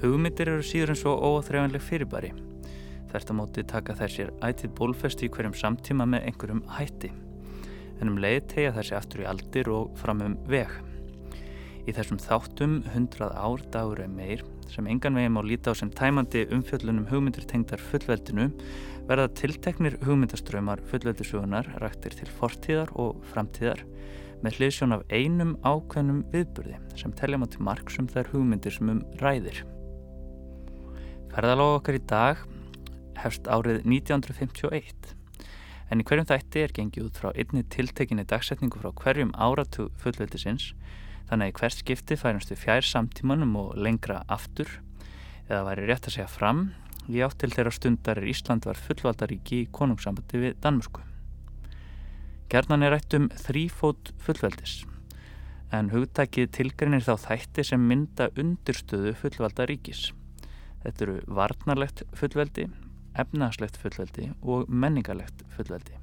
Hugmyndir eru síður en svo óþrefanleg fyrirbæri. Þert á móti taka þær sér ætið bólfesti í hverjum samtíma með einhverjum hætti. En um leið tegja þær sér aftur í aldir og fram um veg. Í þessum þáttum 100 ár dagur eða meir sem engan veginn má líta á sem tæmandi umfjöllunum hugmyndir tengdar fullveldinu verða tilteknir hugmyndaströymar fullveldisugunar rættir til fortíðar og framtíðar með hliðsjón af einum ákveðnum viðburði sem telja maður til marg sem þær hugmyndir sem um ræðir. Ferðaláð okkar í dag hefst árið 1951 en í hverjum þætti er gengið út frá einni tiltekinni dagsetningu frá hverjum áratu fullveldisins þannig að í hvert skipti færumst við fjær samtímanum og lengra aftur eða væri rétt að segja fram í átt til þeirra stundar er Ísland var fullvaldaríki í konungssambandi við Danmörsku. Gernan er rætt um þrýfót fullveldis en hugtækið tilgreinir þá þætti sem mynda undirstöðu fullvaldaríkis. Þetta eru varnarlegt fullveldi, efnagslegt fullveldi og menningarlegt fullveldi.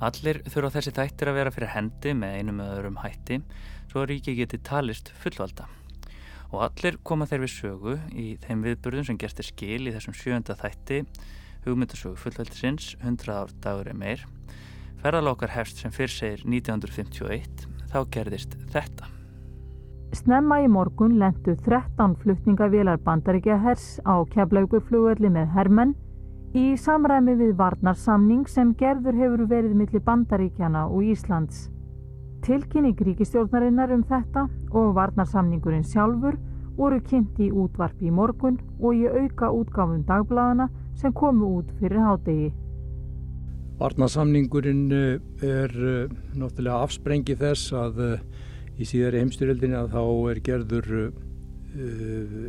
Allir þurfa þessi þættir að vera fyrir hendi með einum eða öðrum hætti svo að ríki geti talist fullvalda. Og allir koma þeir við sögu í þeim viðburðum sem gerst er skil í þessum sjönda þætti hugmyndasögu fullveldisins 100 ár dagur er meir. Ferðalokkar hefst sem fyrr segir 1951, þá gerðist þetta. Snemma í morgun lendu 13 flutningavélar bandaríkja hers á keflauguflugvelli með hermenn í samræmi við varnarsamning sem gerður hefur verið millir bandaríkjana og Íslands. Tilkynning ríkistjórnarinnar um þetta og varnarsamningurinn sjálfur voru kynnt í útvarpi í morgun og í auka útgáfum dagbladana sem komu út fyrir hádegi. Varnarsamningurinn eh, er eh, náttúrulega afsprengi þess að eh, í síðari heimstyrjöldinni að þá er gerður uh,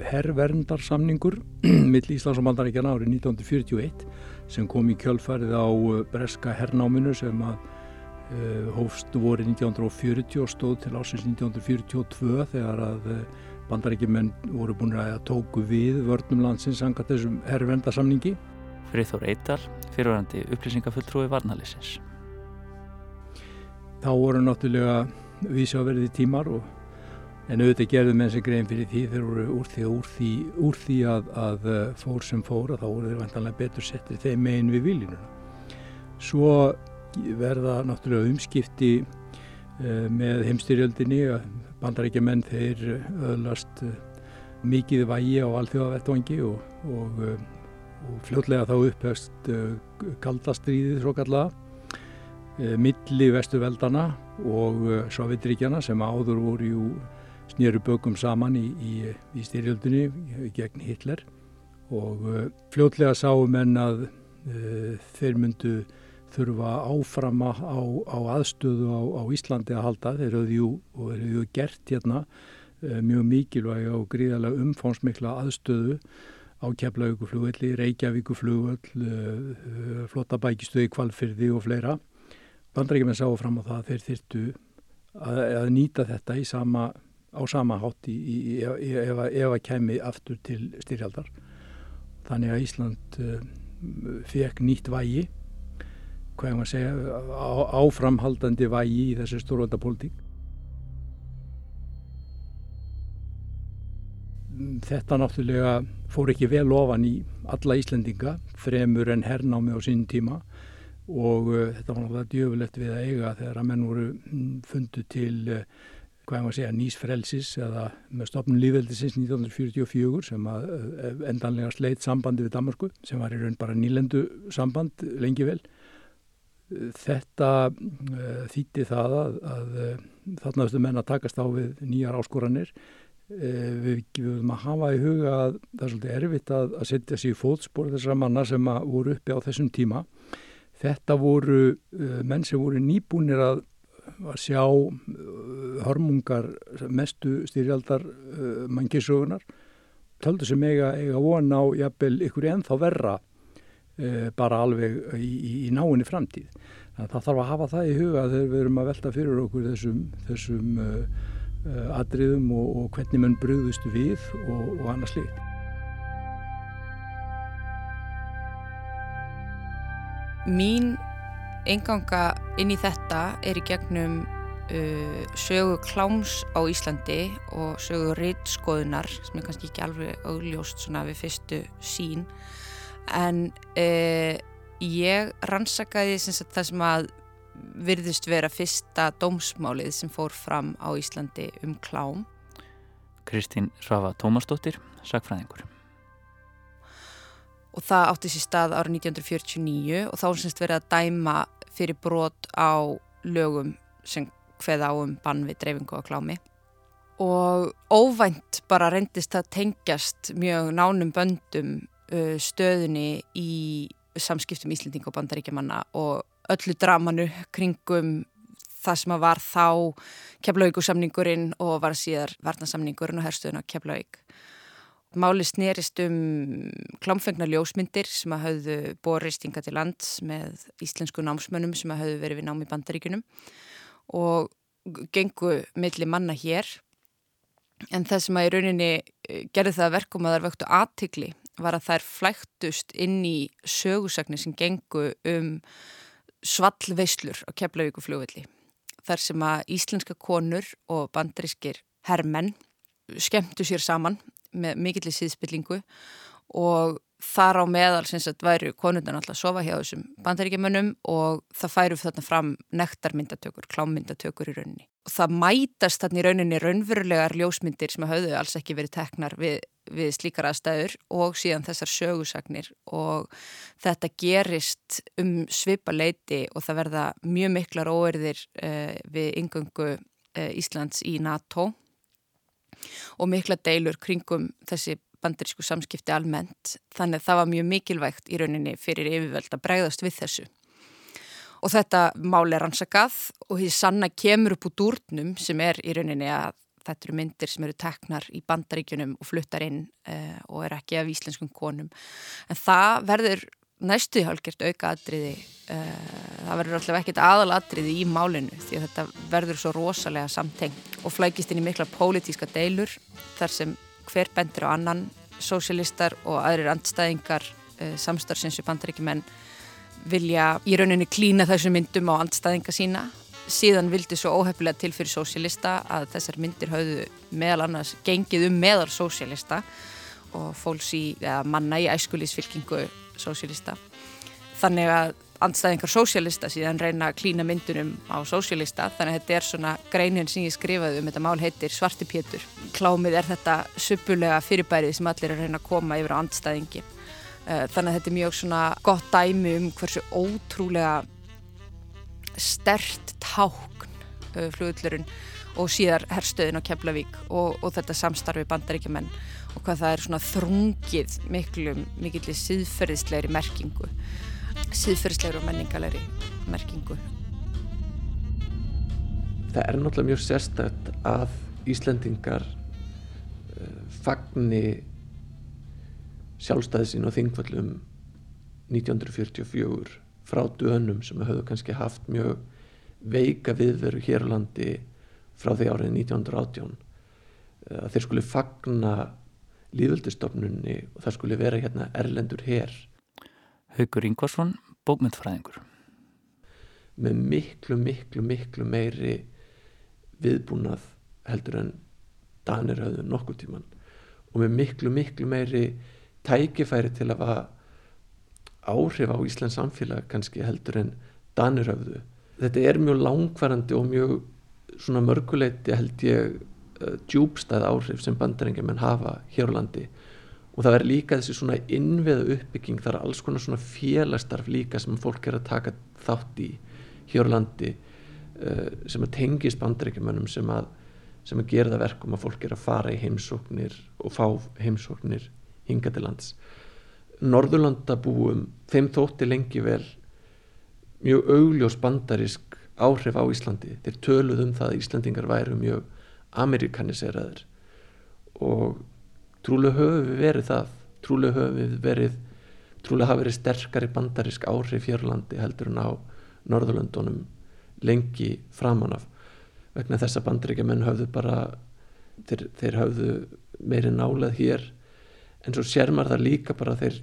herrverndarsamningur mill Íslands og Maldaríkjana árið 1941 sem kom í kjölfarið á uh, breska herrnáminu sem að uh, hófst voru 1940 og stóð til ásins 1942 þegar að uh, bandaríkjumenn voru búin að tóku við vörnum landsins sanga þessum herrverndarsamningi. Friðþór Eital, fyrirvarandi upplýsingafulltrúi varnalysins. Þá voru náttúrulega vísjáverði tímar og, en auðvitað gerðu menn sem grein fyrir því þeir voru úr því, úr því, úr því að, að uh, fór sem fór að þá voru þeir vantanlega betur settir þeim megin við viljununa. Svo verða náttúrulega umskipti uh, með heimstyrjöldinni að bandarækja menn þeir öðlast uh, mikið vægi á alþjóðavettvangi og, og, og fljótlega þá upphefst kaldastriðið svo kallaða milli vestuveldana og eh, Sovjetríkjana sem áður voru jú snýru bökum saman í, í, í styrjöldunni gegn Hitler. Og uh, fljótlega sáum en að uh, þeir myndu þurfa áframa á, á aðstöðu á, á Íslandi að halda. Þeir höfðu jú, höfðu gert hérna uh, mjög mikilvæg og gríðarlega umfánsmikla aðstöðu á Keflavíkuflugvelli, Reykjavíkuflugvell, Flottabækistöði, Kvalfyrði og fleira Bandaríkjumenn sáu fram á það að þeir þyrtu að, að nýta þetta sama, á sama hátt í, í, í, ef að kemi aftur til styrjaldar. Þannig að Ísland uh, fekk nýtt vægi, hvað er maður að segja, á, áframhaldandi vægi í þessu stórvöldapólitík. Þetta náttúrulega fór ekki vel ofan í alla Íslendinga, fremur en hernámi á sín tíma og uh, þetta var náttúrulega djöfulegt við að eiga þegar að menn voru mm, fundu til uh, hvað ég maður að segja nýsfrelsis eða með stopnum lífveldisins 1944 sem að uh, endanlega sleitt sambandi við Danmarku sem var í raun bara nýlendu samband lengi vel. Þetta þýtti það að, að þarna þurftu menn að takast á við nýjar áskoranir. Við viljum að hafa í huga að það er svolítið erfitt að, að setja sér í fótspór þessara manna sem voru uppi á þessum tíma Þetta voru uh, menn sem voru nýbúnir að, að sjá uh, hörmungar mestu styrjaldar uh, mannkísögunar. Töldu sem eiga, eiga vona á jafnvel ykkur ennþá verra uh, bara alveg í, í, í náinni framtíð. Það þarf að hafa það í huga þegar við erum að velta fyrir okkur þessum, þessum uh, atriðum og, og hvernig mann brúðust við og, og annað slikt. Mín enganga inn í þetta er í gegnum uh, sögu kláms á Íslandi og sögu rittskoðunar sem er kannski ekki alveg augljóst svona við fyrstu sín en uh, ég rannsakaði sagt, það sem að virðist vera fyrsta dómsmálið sem fór fram á Íslandi um klám. Kristín Svafa Tómasdóttir, sagfræðingur og það átti sér stað árið 1949 og þá er semst verið að dæma fyrir brot á lögum sem hveð á um bann við dreifingu á klámi og óvænt bara reyndist það tengjast mjög nánum böndum uh, stöðunni í samskiptum Íslending og bandaríkjamanna og öllu dramanu kringum það sem að var þá keflaugursamningurinn og var síðar varnasamningurinn og herstuðun á keflaug. Máli snerist um klámfengna ljósmyndir sem að hafðu borist inga til lands með íslensku námsmönnum sem að hafðu verið við nám í bandaríkunum og gengu milli manna hér. En það sem að í rauninni eh, gerði það verkum að þær vöktu aðtikli var að þær flæktust inn í sögusagnir sem gengu um svallveislur á Keflavíkufljóðvilli þar sem að íslenska konur og bandarískir herrmenn skemmtu sér saman með mikillir síðspillingu og þar á meðal sem sagt væru konundan alltaf að sofa hjá þessum bandaríkjumönnum og það færu þarna fram nektarmyndatökur, klámmyndatökur í rauninni. Og það mætast þarna í rauninni raunverulegar ljósmyndir sem hafðu alls ekki verið teknar við, við slíkar aðstæður og síðan þessar sögusagnir og þetta gerist um svipa leiti og það verða mjög miklar óerðir uh, við yngöngu uh, Íslands í NATO og mikla deilur kringum þessi bandarísku samskipti almennt þannig að það var mjög mikilvægt í rauninni fyrir yfirvöld að bregðast við þessu. Og þetta mál er rannsakað og því sanna kemur upp úr dúrnum sem er í rauninni að þetta eru myndir sem eru teknar í bandaríkjunum og fluttar inn uh, og er ekki af íslenskum konum. En það verður næstuði hálfgert auka atriði, uh, það verður alltaf ekkit aðal atriði í málinu því að þetta verður svo rosalega samtengt og flækist inn í mikla pólitíska deilur þar sem hver bendur á annan, sósialistar og aðrir andstæðingar uh, samstarfsins við bandaríkjumenn vilja í rauninni klína þessum myndum á andstæðinga sína. Síðan vildi svo óhefnilega til fyrir sósialista að þessar myndir hafðu meðal annars gengið um meðal sósialista og fólks í, eða manna í æskulísfylkingu sósialista. Þannig að andstæðingar sósialista síðan reyna að klína myndunum á sósialista þannig að þetta er svona greinin sem ég skrifaði um þetta mál heitir Svarti Pétur. Klámið er þetta suppulega fyrirbærið sem allir er að reyna að koma yfir á andstæðingi. Eh, þannig að þetta er mjög svona gott dæmi um hversu ótrúlega stert tákn uh, flugullurinn og síðar herstöðin á Keflavík og, og þetta samstarfi bandaríkjumenn og hvað það er svona þrungið miklu mikillir síðferðislegri merkingu síðferðslegur og menningalegri merkingu. Það er náttúrulega mjög sérstætt að Íslendingar uh, fagni sjálfstæði sín og þingvallum 1944 frá dönum sem höfðu kannski haft mjög veika viðveru hér á landi frá því árið 1918 að þeir skuli fagna líðvöldistofnunni og það skuli vera hérna erlendur hér Haugur Ingvarsson, bókmyndfræðingur. Með miklu, miklu, miklu meiri viðbúnað heldur en Danir höfðu nokkuð tíman og með miklu, miklu meiri tækifæri til að áhrif á Íslands samfélag kannski heldur en Danir höfðu. Þetta er mjög langvarandi og mjög svona mörguleiti held ég djúbstæð áhrif sem bandarengjum en hafa hér á landi. Og það er líka þessi svona innveðu uppbygging það er alls konar svona félastarf líka sem fólk er að taka þátt í hér á landi uh, sem að tengist bandreikjumönnum sem að, að gera það verkum að fólk er að fara í heimsóknir og fá heimsóknir hinga til lands. Norðurlandabúum þeim þótti lengi vel mjög augljós bandarisk áhrif á Íslandi. Þeir töluð um það að Íslandingar væru mjög amerikaniseraður og trúlega höfum við verið það. Trúlega höfum við verið trúlega hafa verið sterkari bandarisk áhrif fjörlandi heldur en á Norðurlöndunum lengi framan af. Vegna þess að bandaríkja menn höfðu bara þeir, þeir höfðu meiri nálað hér. En svo sér maður það líka bara þeir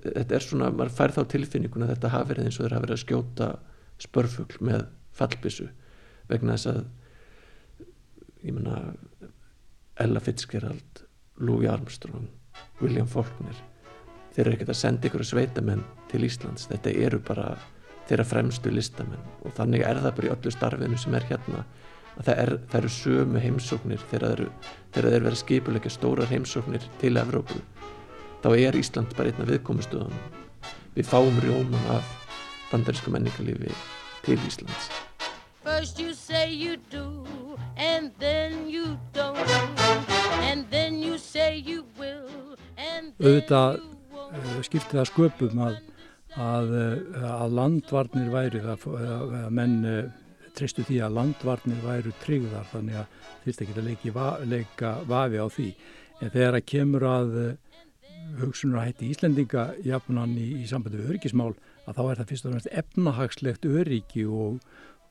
þetta er svona, maður fær þá tilfinninguna að þetta hafi verið eins og þeir hafi verið að skjóta spörfugl með fallbissu vegna þess að ég menna Ella Fitzgerald Louis Armstrong, William Faulkner þeir eru ekkert að senda ykkur sveitamenn til Íslands, þetta eru bara þeirra fremstu listamenn. Og þannig er það bara í öllu starfinu sem er hérna að það, er, það eru sömu heimsóknir þegar þeir eru verið skipuleika stórar heimsóknir til Evrópu. Þá er Ísland bara einna viðkomustöðan við fáum rjóman af bandarísku menningarlífi til Íslands First you say you do and then you don't. And then you say you will and then Auðvitað, you won't. uh, skipti það sköpum að að, eh, að landvarnir væri að, að menn uh, tristu því að landvarnir væru tryggðar þannig að þýrst ekki að leiki, leika vafi á því. En þegar að kemur að hugsunar að hætti Íslendinga jafnan í, í sambandi við öryggismál að þá er það fyrst og fremst efnahagslegt öryggi og,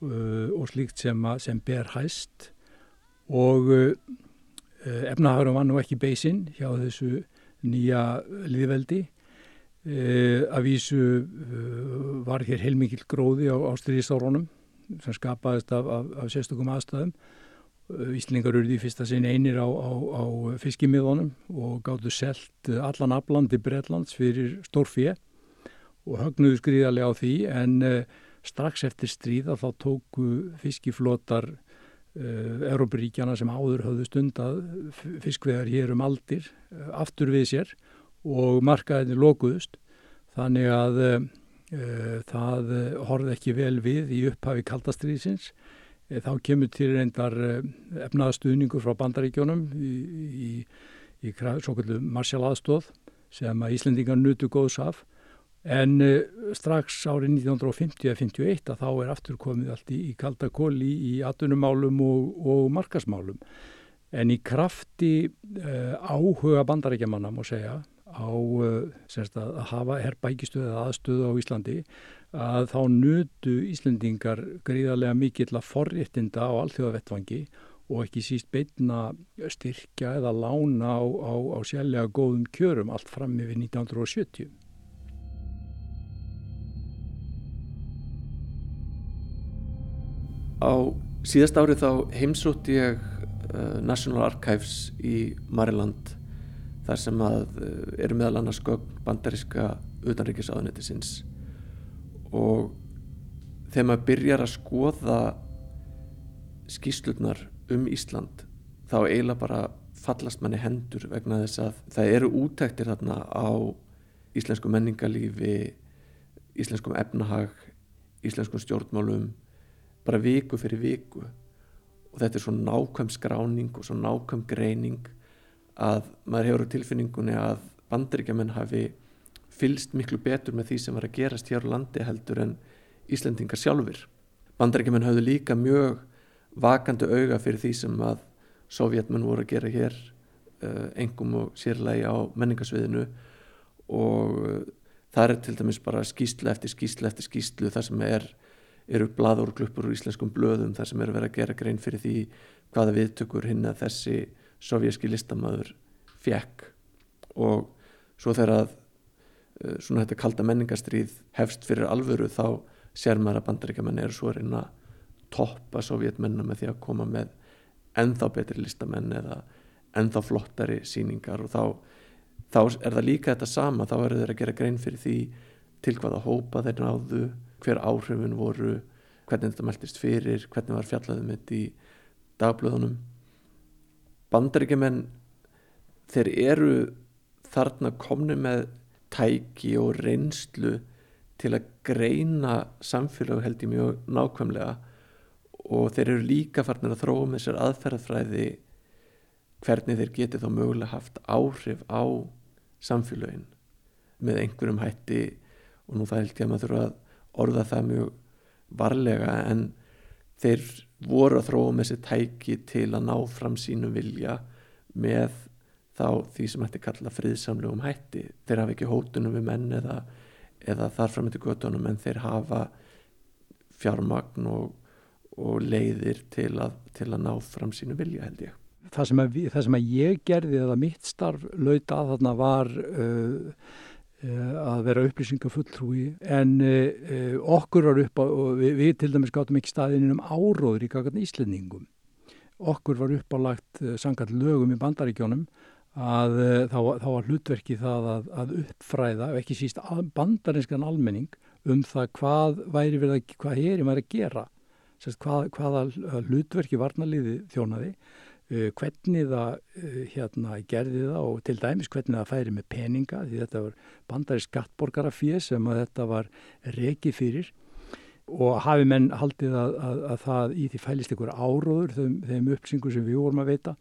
og slíkt sem, sem ber hæst. Og efnahagurum var nú ekki beisinn hjá þessu nýja liðveldi Uh, að vísu uh, var hér heilmikið gróði á, á styrjistárunum sem skapaðist af, af, af sérstökum aðstæðum. Uh, Íslingar eruði í fyrsta sinn einir á, á, á fiskimiðunum og gáttu selt allan aflandi Breitlands fyrir stórfið og högnuðu skriðarlega á því. En strax eftir stríða þá tóku fiskiflotar Európaríkjana sem áður höfðu stundað fiskvegar hér um aldir aftur við sér og markaðinni lokuðust. Þannig að uh, það horfði ekki vel við í upphafi kaldastriðsins þá kemur til reyndar efnaðastuðningur frá bandaríkjónum í, í, í svo kallu marsjál aðstóð sem að Íslendingar nutu góðs af en uh, strax árið 1950-51 að þá er aftur komið allt í, í kaldakóli í atvinnumálum og, og markasmálum en í krafti uh, áhuga bandaríkjamanna má segja á eh, að hafa herbækistöðu eða aðstöðu á Íslandi að þá nutu Íslendingar gríðarlega mikill að forréttinda á alþjóðavettvangi og ekki síst beitna styrkja eða lána á, á, á sjálflega góðum kjörum allt fram yfir 1970. Á síðast árið þá heimsótt ég uh, National Archives í Mariland þar sem að eh, eru meðal annars gögn bandaríska utanríkisáðunetisins og þegar maður byrjar að skoða skýslurnar um Ísland þá eiginlega bara fallast manni hendur vegna þess að það eru útæktir þarna á íslensku menningalífi íslenskum efnahag íslenskum stjórnmálum bara viku fyrir viku og þetta er svo nákvæm skráning og svo nákvæm greining að maður hefur á tilfinningunni að bandaríkjaman hafi fylst miklu betur með því sem var að gerast hér á landi heldur en Íslendingar sjálfur. Bandaríkjaman hafðu líka mjög vakandi auga fyrir því sem að sovjetmenn voru að gera hér engum og sérlegi á menningarsviðinu og uh, það er til dæmis bara skýslu eftir skýslu eftir skýslu þar sem er, eru bladur og kluppur úr íslenskum blöðum þar sem eru verið að gera grein fyrir því hvaða viðtökur hinn að þessi sovjerski listamöður fjekk og svo þegar að uh, svona þetta kalda menningarstríð hefst fyrir alvöru þá sér maður að bandaríkjaman eru svo reyna toppa sovjetmenna með því að koma með ennþá betri listamenn eða ennþá flottari síningar og þá, þá er það líka þetta sama þá eru þeir að gera grein fyrir því til hvaða hópa þeir náðu hver áhrifin voru hvernig þetta meldist fyrir, hvernig var fjallaðum þetta í dagblöðunum. Bandaríkjumenn þeir eru þarna komni með tæki og reynslu til að greina samfélag held ég mjög nákvæmlega. Og þeir eru líka farnir að þróa með sér aðferðafræði hvernig þeir geti þá mögulega haft áhrif á samfélagin með einhverjum hætti. Og nú það held ég að maður þurfa að orða það mjög varlega en þeir voru að þróa með sér tæki til að ná fram sínum vilja með þá því sem hætti kalla friðsamlegum hætti. Þeir hafa ekki hótunum við menn eða, eða þar fram til göttunum en þeir hafa fjármagn og, og leiðir til að, til að ná fram sínum vilja held ég. Það sem að, það sem að ég gerði eða mitt starf lauta að þarna var uh, að vera upplýsingafulltrúi en uh, okkur var upp og við, við til dæmis gáttum ekki staðininn um áróður í kakkan íslendingum. Okkur var uppálagt uh, sangat lögum í bandaríkjónum að þá, þá var hlutverki það að, að uppfræða, ekki síst bandarinskan almenning um það hvað væri verið að, hvað herin væri að gera, Sest, hvað, hvaða hlutverki varnaliði þjónaði, hvernig það uh, hérna gerði það og til dæmis hvernig það færi með peninga því þetta var bandari skattborgarafið sem að þetta var reki fyrir. Og hafi menn haldið að, að, að það í því fælist ykkur áróður þeim, þeim uppsingu sem við vorum að veita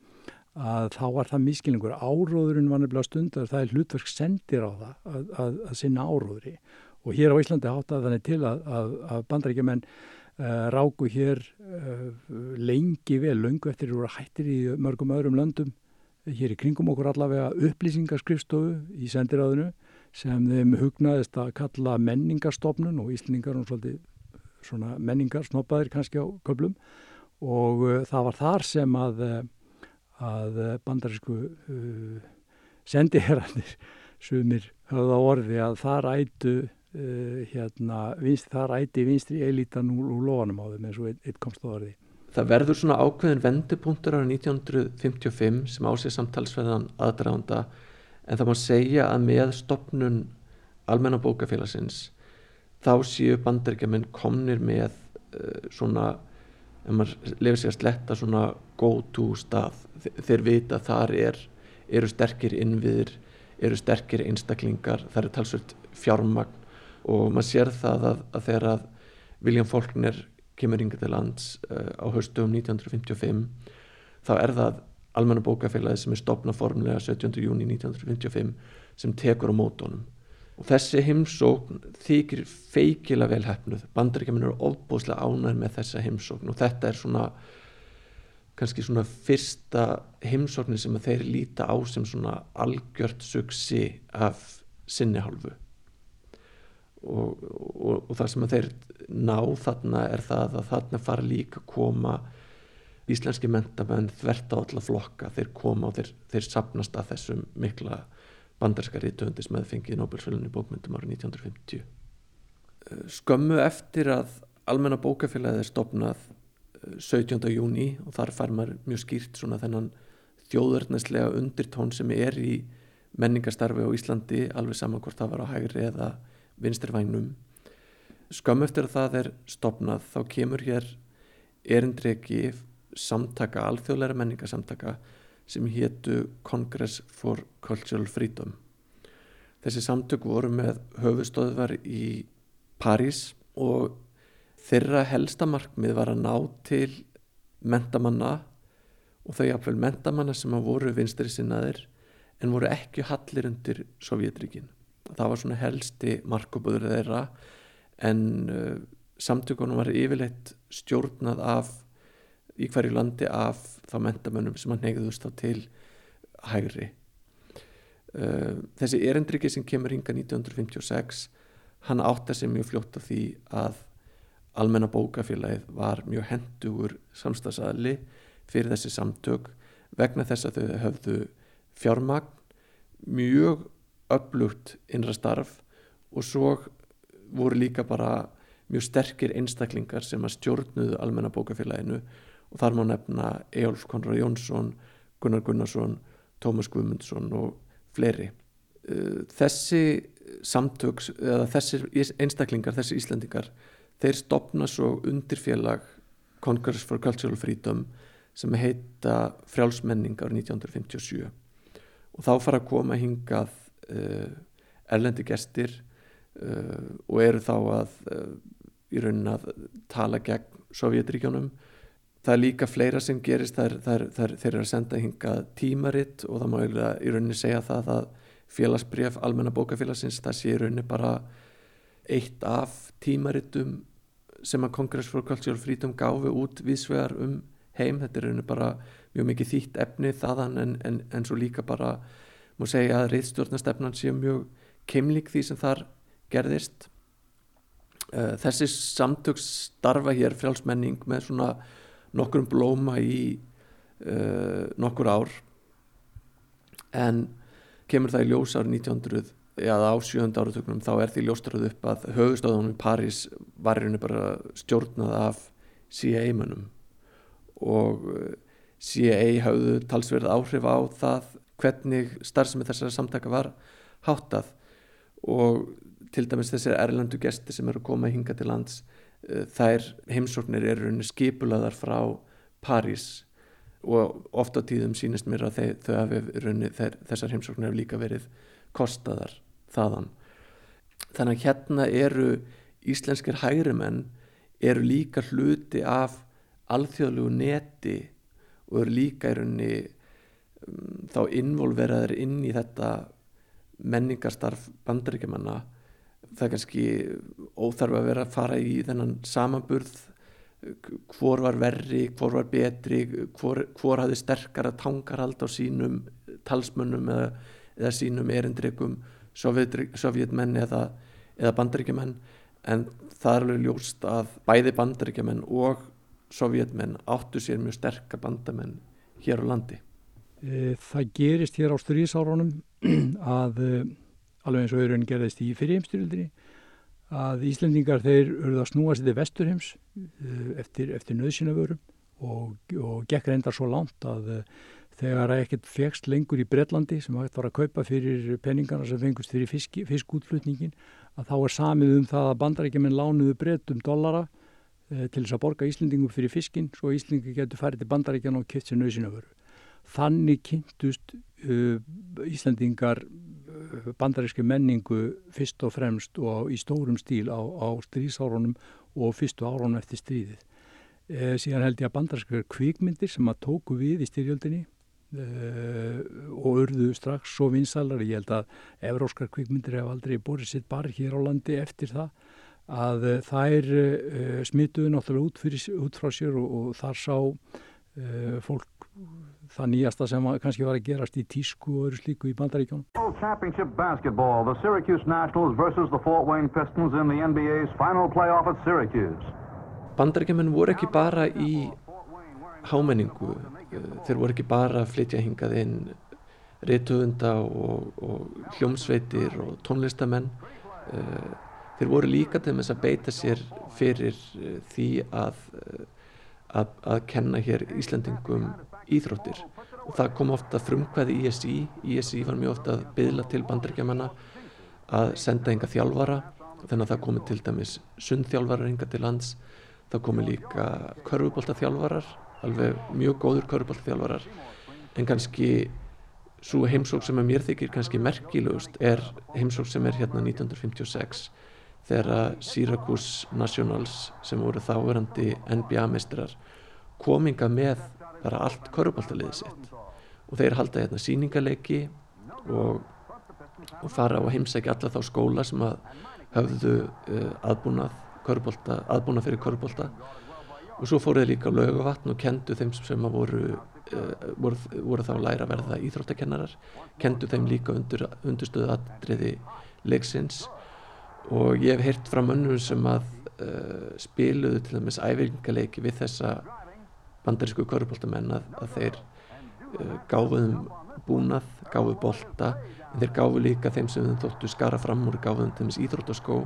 að þá var það miskilningur áróðurinn var nefnilega stundar það er hlutverk sendir á það að, að, sinna áróðuri og hér á Íslandi hátta þannig til að, uh, ráku hér uh, lengi vel, lungu eftir að hættir í mörgum öðrum löndum hér í kringum okkur allavega upplýsingarskrifstofu í sendiráðinu sem þeim hugnaðist að kalla menningarstofnun og Íslandingar og svolítið svona menningar snoppaðir kannski á köplum og uh, það var þar sem að, að bandarísku uh, sendiherranir sumir höfða orði að þar ætu uh, hérna, vinst, þar æti vinstri elítan úr, úr lofanum á þeim eins og eitt, komst á orði. Það verður svona ákveðin vendupunktur ára 1955 sem ásið samtalsveðan aðdraganda en það má segja að með stopnun almennabókafélagsins þá séu bandaríkjaman komnir með uh, svona, ef maður lefur sig að sletta svona go to stað, þeir vita þar er, eru sterkir innviðir eru sterkir einstaklingar það eru talsvöld fjármagn og maður sér það að, að þegar að William Faulkner kemur yngi til lands uh, á haustum 1955 þá er það almenna bókafélagi sem er stopnað formlega 17. júni 1955 sem tekur á mótónum og þessi heimsókn þykir feikila vel hefnuð bandaríkjaman eru ofbúslega ánæður með þessa heimsókn og þetta er svona kannski svona fyrsta heimsóknin sem þeir líta á sem svona algjört suksi af sinni hálfu og, og, og það sem þeir ná þarna er það að þarna fara líka að koma íslenski mentamenn þvert á alla flokka þeir koma og þeir, þeir sapnast að þessum mikla bandarska rítuöndis með fengið Nobel-sölunni bókmyndum árið 1950. Eh, skömmu eftir að almenna bókafélagið er stopnað 17. Eh, júni og þar fær maður mjög skýrt svona þennan þjóðverðneslega undirtón sem er í menningarstarfi á Íslandi alveg saman hvort það var á hægri eða vinstirvægnum. Skömmu eftir að það er stopnað þá kemur hér erindreki samtaka, alþjóðleira menningarsamtaka sem héttu Congress for Cultural Freedom. Þessi samtök voru með höfustöðvar í París og þeirra helsta markmið var að ná til mentamanna og þau jafnvel mentamanna sem að voru vinstri sinnaðir en voru ekki hallir undir Sovjetríkin. Það var svona helsti markaböður þeirra en uh, samtökunum var yfirleitt stjórnað af í hverju landi af þá mentamönnum sem hann neyðust á til hægri. Uh, þessi erendriki sem kemur hinga 1956 hann átta sig mjög fljótt af því að almenna bókafélagið var mjög hendugur samstagsæli fyrir þessi samtök vegna þess að þau höfðu fjármagn mjög upplugt innra starf og svo voru líka bara mjög sterkir einstaklingar sem að stjórnuðu almenna bókafélaginu og þar má nefna Ejólf Konrad Jónsson, Gunnar Gunnarsson, Tómas Guðmundsson og fleiri. Uh, þessi samtöks, eða þessi einstaklingar, þessi Íslandingar, þeir stopna svo undir félag Congress for Cultural Freedom sem heita frjálsmenning árið 1957 og þá fara að koma hingað erlendi gestir uh, og eru þá að uh, í raunin að tala gegn Sovjetríkjónum það er líka fleira sem gerist þeir eru að senda hinga tímaritt og það má í rauninni segja það að félagsbref almenna bókafélagsins það sé í rauninni bara eitt af tímarittum sem að Cultural Freedom gáfi út viðsvegar um heim. Þetta er rauninni bara mjög mikið þýtt efni þaðan en, en, en svo líka bara má segja að reyðstjórnastefnan sé mjög keimlík því sem þar gerðist. Eh, þessi samtöks starfa hér frjálsmenning með svona nokkrum blóma í uh, nokkur ár. En kemur það í ljós árið 1900 eða á sjönda áratöknum þá er því ljóströð upp að höfustáðunum í París var hérna bara stjórnað af CIA-mönum og uh, CIA hafðu talsverð áhrif á það hvernig starfsemi þessara samtaka var háttað og til dæmis þessir erlendu gesti sem eru að koma hinga til lands uh, þær heimsóknir eru skipulaðar frá París og ofta tíðum sínist mér að þeir, þau hafi runni, þessar heimsóknir hefur líka verið kostaðar þaðan. Þannig að hérna eru íslenskir hægrimenn eru líka hluti af alþjóðlugu neti og eru líka í rauninni um, þá involveraður inn í þetta menningarstarf bandaríkjamanna. Það er kannski óþarf að vera að fara í þennan samanburð hvor var verri, hvor var betri hvor, hvor hafði sterkara tangarhald á sínum talsmönnum eða, eða sínum erindrikum sovjetmenn eða, eða bandaríkjumenn en það er alveg ljóst að bæði bandaríkjumenn og sovjetmenn áttu sér mjög sterka bandamenn hér á landi Það gerist hér á strísárunum að e, alveg eins og auðvun gerðist í fyrirheimstyrildinni að Íslendingar þeir urða að snúa sér til vesturheims eh, eftir, eftir nöðsynavörum og, og gekk reyndar svo langt að eh, þegar ekkert fegst lengur í Breitlandi sem hægt var að kaupa fyrir penningarna sem fengust fyrir fisk, fiskútflutningin að þá er samið um það að bandarækjuminn lánuðu breytum dollara til þess að borga Íslendingum fyrir fiskin svo Íslendingi getur farið til bandarækjana og kipt sér nöðsynavöru. Þannig kynntust uh, Íslendingar bandaríski menningu fyrst og fremst og í stórum stíl á, á strísárunum og fyrstu árunum eftir stríðið. E, síðan held ég að bandarískar kvikmyndir sem að tóku við í styrjöldinni e, og urðu strax svo vinsalar. Ég held að evróskar kvikmyndir hef aldrei borðið sitt bara hér á landi eftir það að e, þær e, smituðu náttúrulega út, fyrir, út frá sér og, og þar sá fólk það nýjasta sem kannski var að gerast í tísku og öru slíku í bandaríkjónum. Championship basketball, the Syracuse Nationals versus the Fort Wayne Pistons in the NBA's final playoff at Syracuse. Bandaríkjumenn voru ekki bara í hámenningu, þeir voru ekki bara að flytja hingað inn reytöfunda og, og hljómsveitir og tónlistamenn. Eh, þeir voru líka til þess að beita sér fyrir eh, því að, eh, að, að kenna hér Íslandingum íþróttir. Og það kom ofta frumkvæði ISI ISI var mjög ofta að byðla til bandaríkjamanna að senda enga þjálfara. Þannig að það komi til dæmis sundþjálfarar enga til lands. Það komi líka körfubóltaþjálfarar alveg mjög góður körfubóltaþjálfarar en kannski svo heimsók sem að mér þykir kannski merkilegust er heimsók sem er hérna 1956 þegar Syracuse Nationals sem voru þáverandi NBA mestrar kominga með bara allt korfbóltaliðið sitt. Og þeir halda hérna síningarleiki og, og fara og heimsækja alla þá skóla sem að höfðu uh, aðbúnað, körbólta, aðbúnað fyrir körbólta og svo fóruð líka á lögavatn og kendu þeim sem að voru, uh, voru, voru þá læra að verða íþróttakennarar, kendu þeim líka undir, undirstöðu aðdreiði leiksins. Og ég hef heyrt frá mönnum sem að uh, spiluðu til dæmis æfingarleiki við þessa bandarísku körpoltamenn að, að þeir uh, gáfuðum búnað, gáfuð bolta en þeir gáfu líka þeim sem þeim þóttu skara fram úr gáfuðum þeim íþróttaskó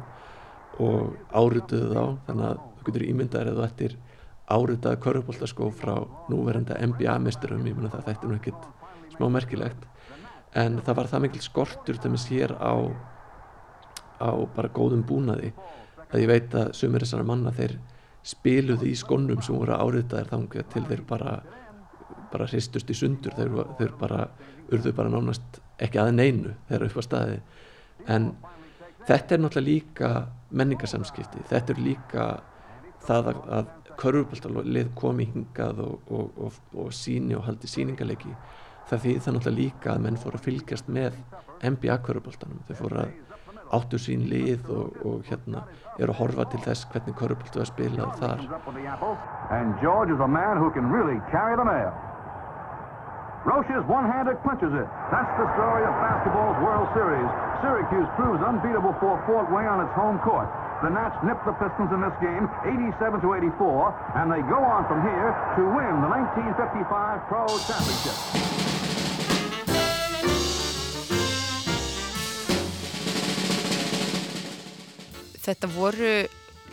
og árutuðu þá. Þannig að þú getur ímyndaðir eða eftir árutaða körpoltaskó frá núverenda NBA-mesturum ég menna það þetta er nú ekkit smá merkilegt. En það var það mikil skortur að sér á á bara góðum búnaði. Að ég veit að sumir þessara manna þeir spiluði í skonnum sem voru áriðtaðir þangað til þeir bara bara hristust í sundur. Þeir, þeir bara urðu bara nánast ekki að neinu þeirra upp á staði en þetta er náttúrulega líka menningarsamskipti. Þetta er líka það að, að körfuböltalið komi hingað og, og, og, og síni og haldi síningarleiki það því það náttúrulega líka að menn fóru að fylgjast með NBA körfuböltanum þeir fóru að áttu sín lið og hérna eru að horfa til þess hvernig að spila þar And George is a man who can really carry the mail Roche's one-handed punches it. That's the story of basketball's World Series. Syracuse proves unbeatable for Fort Wayne on its home court. The Nats nip the Pistons in this game, 87 to 84, and they go on from here to win the 1955 Pro Championship. Þetta voru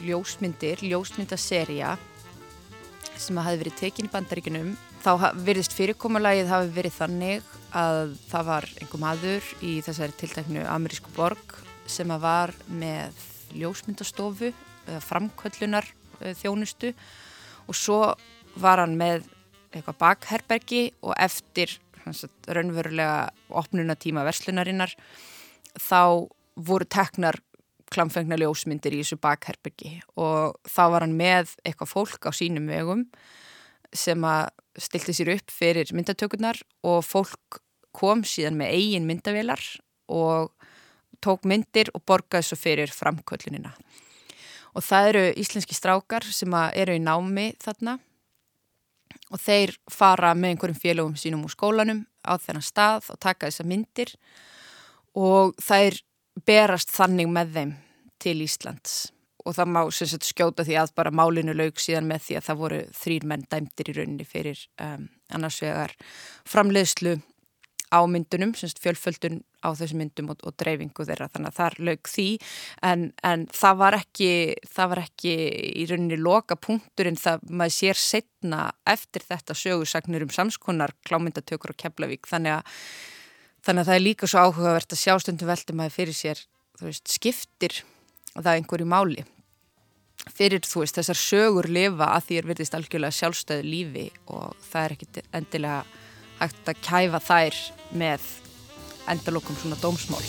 ljósmyndir, ljósmyndaserja sem að hafi verið tekin í bandaríkunum þá virðist fyrirkomulagið hafi verið þannig að það var einhver maður í þessari tilteknu amerísku borg sem að var með ljósmyndastofu framkvöllunar þjónustu. Og svo var hann með eitthvað bakherbergi og eftir raunverulega opnunatíma verslunarinnar þá voru teknar klamfengna ljósmyndir í þessu bakherbergi og þá var hann með eitthvað fólk á sínum vegum sem að stilti sér upp fyrir myndatökurnar og fólk kom síðan með eigin myndavélar og tók myndir og borgaði svo fyrir framkvöldunina. Og það eru íslenski strákar sem eru í námi þarna og þeir fara með einhverjum félögum sínum úr skólanum á þennan stað og taka þessa myndir og þær berast þannig með þeim til Íslands. Og það má sagt, skjóta því að bara málinu laug síðan með því að það voru þrýr menn dæmtir í rauninni fyrir um, annars vegar framleiðslu á myndunum, fjölföldun á þessu myndum og, og dreifingu þeirra. Þannig að þar laug því. En, en það, var ekki, það var ekki í rauninni loka punktur en það maður sér setna eftir þetta sögursagnir um samskonar klámyndatökur og keflavík. Þannig að, þannig að það er líka svo áhugavert að sjástundu veldi maður fyrir sér veist, skiptir það einhverju máli. Fyrir þú veist þessar sögur lifa að því er verðist algjörlega sjálfstöðu lífi og það er ekkit endilega hægt að kæfa þær með endalokum svona dómsmál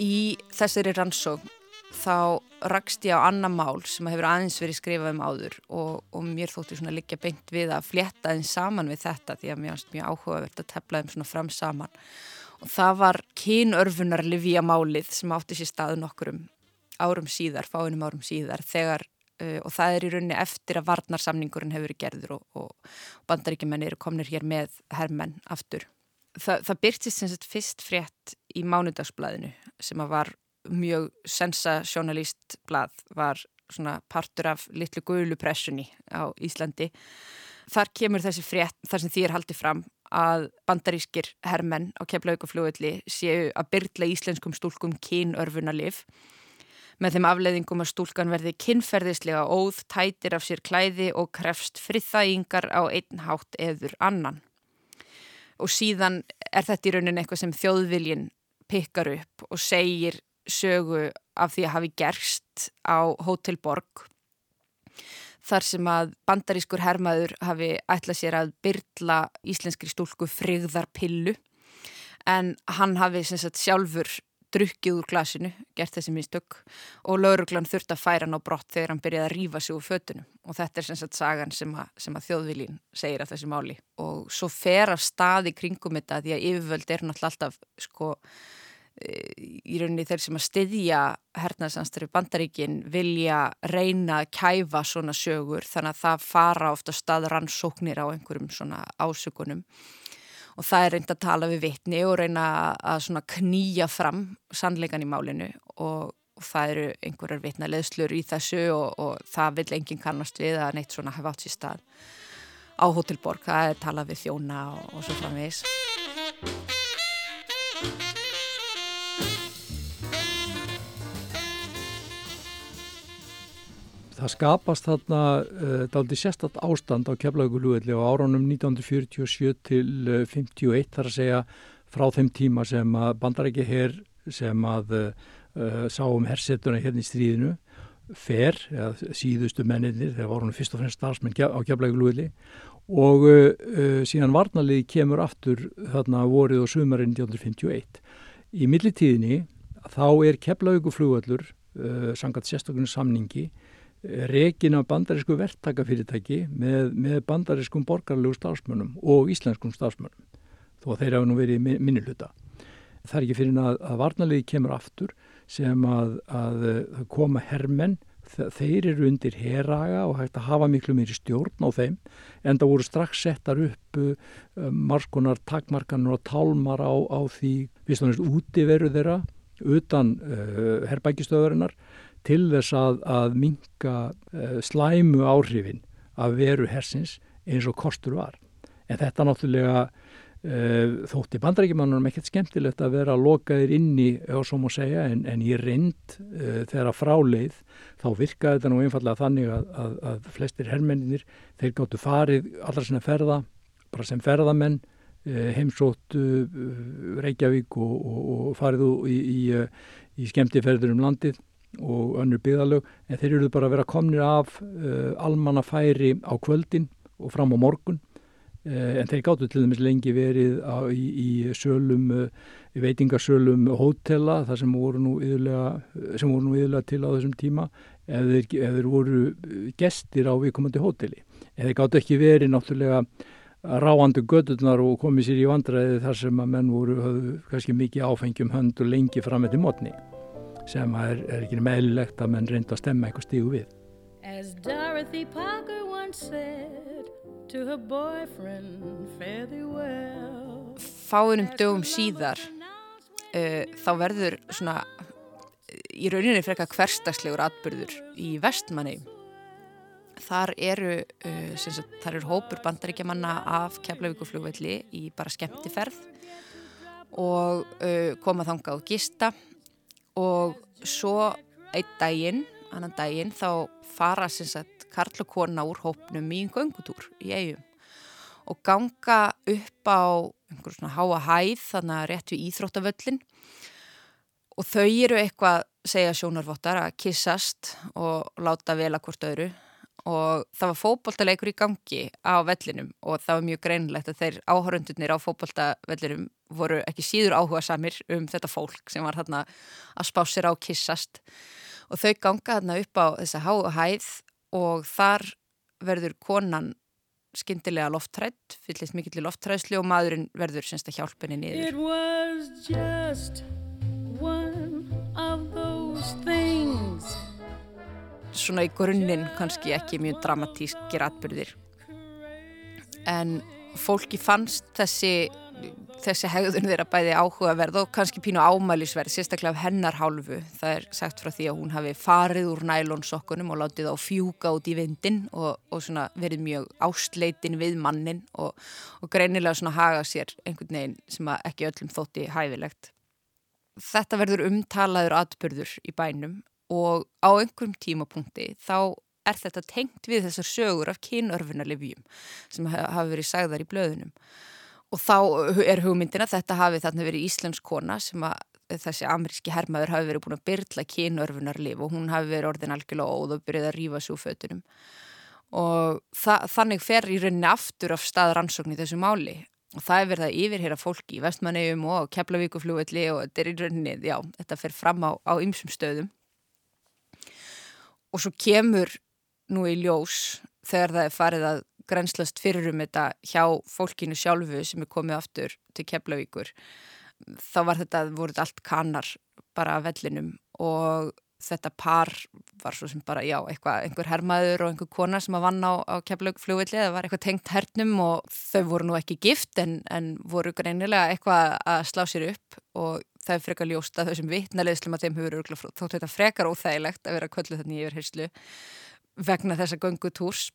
Í þessari rannsók þá rakst ég á annar mál sem hefur aðeins verið skrifað um áður og, og mér þótti svona liggja beint við að flétta þeim saman við þetta því að mér finnst mjög áhugavert að tefla þeim svona fram saman og það var kynörfunar Livia málið sem átti sér staðu nokkurum árum síðar, fáinum árum síðar þegar uh, og það er í rauninni eftir að varnarsamningurinn hefur verið gerður og, og bandaríkjumenn eru komnir hér með herrmenn aftur. Þa, það byrtist sem sagt fyrst frétt í mánudagsblæðinu sem að var mjög sensasjónalíst blað var svona partur af litlu guðlupressunni á Íslandi. Þar kemur þessi frétt, þar sem því er haldið fram að bandarískir hermenn á keflaugafljóðilli séu að byrla íslenskum stúlkum kynörfunalif með þeim afleiðingum að stúlkan verði kynferðislega óð, tætir af sér klæði og krefst friðþægingar á einn hátt eður annan. Og síðan er þetta í raunin eitthvað sem þjóðviljin pikkar upp og segir sögu af því að hafi gerst á Hotel Borg þar sem að bandarískur hermaður hafi ætlað sér að byrla íslenskri stúlku frigðarpillu en hann hafi sagt, sjálfur drukkið úr glasinu, gert þessi mistök og lauruglan þurft að færa hann á brott þegar hann byrjaði að rýfa sig úr fötunum. Og þetta er sem sagt sagan sem að, að þjóðvilín segir af þessi máli. Og svo fer af staði kringum þetta því að yfirvöld er náttúrulega alltaf sko í rauninni þeir sem að styðja hernaðsanstari bandaríkin vilja reyna að kæfa svona sögur þannig að það fara ofta staðrannsóknir á einhverjum svona ásökunum. Og það er reynd að tala við vitni og reyna að svona knýja fram sannleikan í málinu og, og það eru einhverjar vitna leðslur í þessu og, og það vil enginn kannast við að neitt svona hafa átt sér stað á Hotelborg, það er talað við þjóna og, og svo framvegis það skapast þarna uh, eh, daldi sérstatt ástand á keflaugulugulli á áránum 1947 til uh, 51 þar að segja frá þeim tíma sem að bandarækja hér sem að uh, sá um hersetuna hérna í stríðinu fer, eða síðustu menninir þegar var hún fyrst og fremst starfsmenn á keflaugulugulli og síðan varnaliði kemur aftur þarna vorið og sumarinn 1951. Í millitíðinni þá er keflauguflugallur sangat sérstaklega samningi rekin af bandarísku verktakafyrirtæki með, með bandarískum borgarlegu stafsmönnum og íslenskum stafsmönnum þó að þeir hafa nú verið í minni hluta. Það er ekki fyrir að, að varnalegi kemur aftur sem að, að, koma hermenn, þeir eru undir heraga og hægt að hafa miklu meiri stjórn á þeim en það voru strax settar upp uh, marskonar takmarkanur og tálmar á, á því, við stóðumst úti veru þeirra utan uh, herbækistöðurinnar til þess að, að minka uh, slæmu áhrifin að veru hersins eins og kostur var. En þetta náttúrulega Uh, þótti bandrækjumannunum ekkert skemmtilegt að vera lokaðir inni og svo má segja en, en í reynd uh, þegar fráleið þá virkaði þetta nú einfallega þannig að, að, að flestir herrmenninir þeir gáttu farið allra sinna ferða bara sem ferðamenn uh, heimsótt Reykjavík og, og, og farið í, í, í skemmtiferður um landið og önnur byggðalög en þeir eru bara að vera komnir af almannafæri á kvöldin og fram á morgun Eh, en þeir gáttu til dæmis lengi verið á, í, í sölum, eh, í veitingarsölum hótela þar sem voru nú yðurlega, til á þessum tíma ef þeir, þeir voru gestir á viðkomandi hóteli. En þeir gáttu ekki verið náttúrulega ráandu gödurnar og komið sér í vandræði þar sem að menn voru höfðu kannski mikið áfengjum hönd og lengi fram eftir mótni sem er, er ekki meðlilegt að menn reynda að stemma eitthvað stígu við. As Dorothy Parker once said to her boyfriend fare thee well. Fáinum dögum síðar uh, þá verður svona í rauninni frekka hverstagslegur atbyrður í vestmanni þar eru uh, sagt, þar eru hópur bandaríkjamanna af keflavíkuflugvelli í bara skemmtiferð og uh, koma þanga og gista og svo einn daginn, annan daginn þá fara sem sagt karl og kona úr hópnum í göngutúr í eigum og ganga upp á einhver svona háa hæð þannig að rétt við íþróttavöllin og þau eru eitthvað segja sjónarvottar að kissast og láta vel að hvort öðru og það var fókbóltaleikur í gangi á vellinum og það var mjög greinlegt að þeir áhörundunir á fókbóltavellinum voru ekki síður áhuga samir um þetta fólk sem var þarna að spá sér á kissast og þau ganga þarna upp á þessa háu hæð og þar verður konan skindilega lofttrætt, fyllist mikill í lofttræðslu og maðurinn verður semst að hjálpa henni niður. It was just one Svona í grunninn kannski ekki mjög dramatískir atbyrðir en fólki fannst þessi þessi hegðun þeirra bæði áhugaverð og kannski pínu ámælisverð, sérstaklega af hennar hálfu. Það er sagt frá því að hún hafi farið úr nælonsokkunum og látið á fjúka út í vindin og, og verið mjög ástleitin við mannin og, og greinilega haga sér einhvern veginn sem ekki öllum þótti hæfilegt. Þetta verður umtalaður atbyrður í bænum og á einhverjum tímapunkti þá er þetta tengt við þessar sögur af kynörfunarlefjum sem hafa verið sagðar í blöðunum. Og þá er hugmyndin að þetta hafi þarna verið íslensk kona sem að þessi ameríski hermaður hafi verið búin að byrla kynörfunarlif og hún hafi verið orðin algjörlega óð og byrjuð að rýfa svo fötunum. Og þannig fer í rauninni aftur af stað rannsókn í þessu máli. Og það er verið að yfirhera fólki í vestmannegjum og keflavíkuflúvelli og þetta er í rauninni, já, þetta fer fram á ymsum stöðum og svo kemur nú í ljós þegar það er farið að grænslast fyrir um þetta hjá fólkinu sjálfu sem er komið aftur til Keflavíkur þá var þetta, voruð allt kannar bara af vellinum og þetta par var svo sem bara, já, eitthvað, einhver hermaður og einhver kona sem að vanna á, á Keflavíkflugvilli það var eitthvað tengt hernum og þau voru nú ekki gift en, en voru greinilega eitthvað að slá sér upp og það er frekar ljósta þau sem vitnaleðslum að þeim hefur þótt þetta frekar óþægilegt að vera kvöldu þannig yfir herslu vegna þessa göngutúrs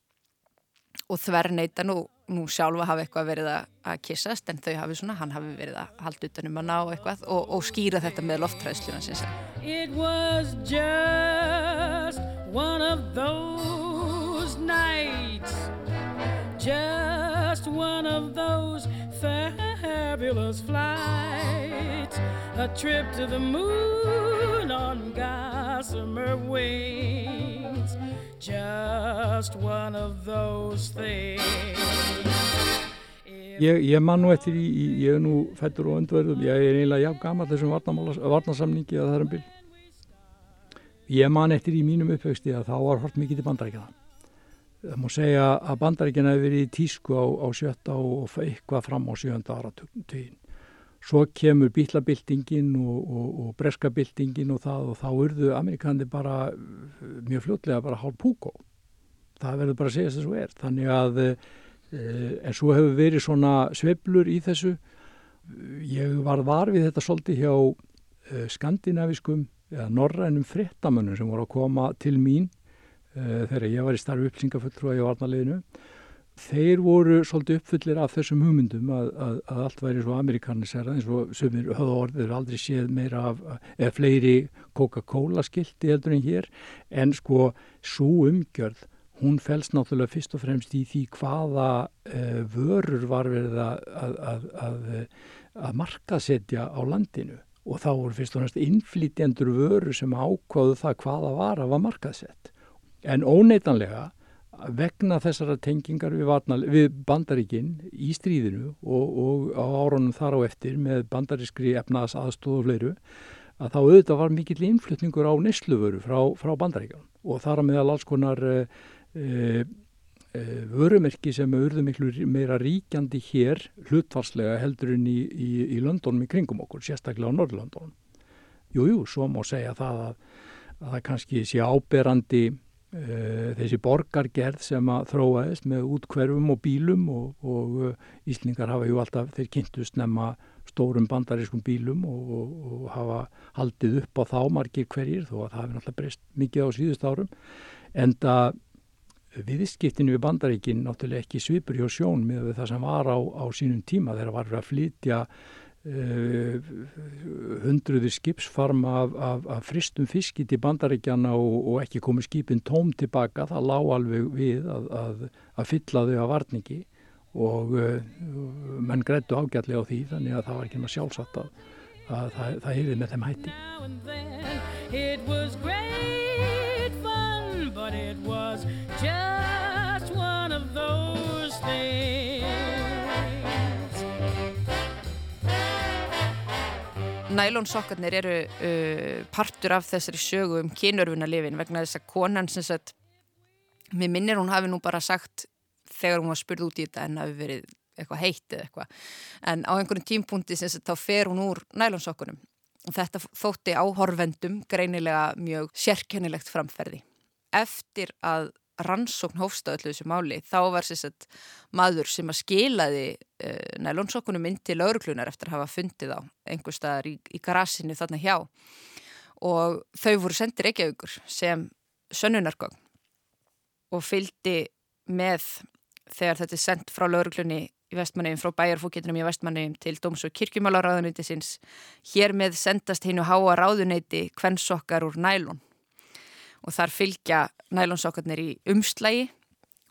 og þverneita nú, nú sjálfa hafi eitthvað verið að kissast en þau hafi svona, hann hafi verið að halda utanum að ná eitthvað og, og skýra þetta með lofttræðsluna sinns It was just one of those nights. Just one of those fabulous flights A trip to the moon on gossamer wings Just one of those things Ég, ég man nú eftir í, ég er nú fættur og öndverðum, ég er eiginlega jafn gama þessum varnarsamningi að það er um byrj. Ég man eftir í mínum uppvexti að þá var hort mikið til bandaríkjana. Það má segja að bandaríkjana hefur verið í tísku á, á sjötta og eitthvað fram á sjönda áratugin svo kemur bílabildingin og, og, og breskabildingin og það og þá urðu amerikanandi bara mjög fljótlega bara hálf púkó. Það verður bara að segja þess að svo er. Þannig að e, en svo hefur verið svona sveblur í þessu. Ég var var við þetta svolítið hjá e, skandinaviskum eða norrænum frettamönnum sem voru að koma til mín þegar ég var í starfi upplýsingafulltrúa í varnaliðinu þeir voru svolítið uppfullir af þessum hugmyndum að, að, að allt væri svo amerikanisera eins og sömur höfðu orðið aldrei séð meira af, eða fleiri Coca-Cola skildi heldur en hér. En sko svo umgjörð hún fælst náttúrulega fyrst og fremst í því hvaða uh, vörur var verið að, að markasetja á landinu. Og þá voru fyrst og fremst innflýtjendur vörur sem ákváðu það hvaða var að var markasett en óneitanlega vegna þessara tengingar við, við bandaríkinn í stríðinu og, og á árunum þar á eftir með bandarískri efnaðs aðstóð og fleiru að þá auðvitað var mikill innflutningur á nesluvöru frá, frá bandaríkan og þar að meðal alls konar e, e, vörumerki sem auðvitað miklu meira ríkjandi hér hlutvarslega heldur en í, í, í Londonum í kringum okkur, sérstaklega á Norrlandunum. Jújú, svo má segja það að, að það kannski sé áberandi þessi borgargerð sem að þróaðist með útkverfum og bílum og, og eh, Íslingar hafa ju alltaf, þeir kynntust nefna stórum bandarískum bílum og, og, og hafa haldið upp á þá margir hverjir þó að það hefur náttúrulega breyst mikið á síðust árum. En það viðskiptinu við bandaríkin náttúrulega ekki svipur hjá sjón með það sem var á, á sínum tíma þegar var að flytja hundruði skipsfarm af, af, af fristum fiski til bandaríkjana og, og ekki komið skipin tóm tilbaka, það lág alveg við að, að, að fylla þau að varningi og uh, menn grættu ágætlega á því þannig að það var ekki með sjálfsagt að, að það, það hefði með þeim hætti. It was great fun but it was just one of those things nælonsokkarnir eru uh, partur af þessari sögu um kynörfunarlifin vegna þess að konan sem sagt, mér minnir hún hafi nú bara sagt þegar hún var spurð út í þetta en hafi verið eitthvað heitt eða eitthvað en á einhverjum tímpunkti sem sagt þá fer hún úr nælonsokkunum og þetta þótti áhorfendum greinilega mjög sérkennilegt framferði. Eftir að rannsókn hófst á öllu þessu máli þá var sérstætt maður sem að skilaði uh, nælonsokkunum inn til lauruglunar eftir að hafa fundið á einhver staðar í, í garasinu þarna hjá. Og þau voru sendir ekki aukur sem sönnunargögn og fylgdi með þegar þetta er sendt frá lauruglunni í vestmanniðum frá bæjarfókittunum í vestmanniðum til Dóms- og kirkjumálaráðuneyti sinns hér með sendast hinn og háa ráðuneyti kvennsokkar úr nælun og þar fylgja nælonsokkarnir í umslægi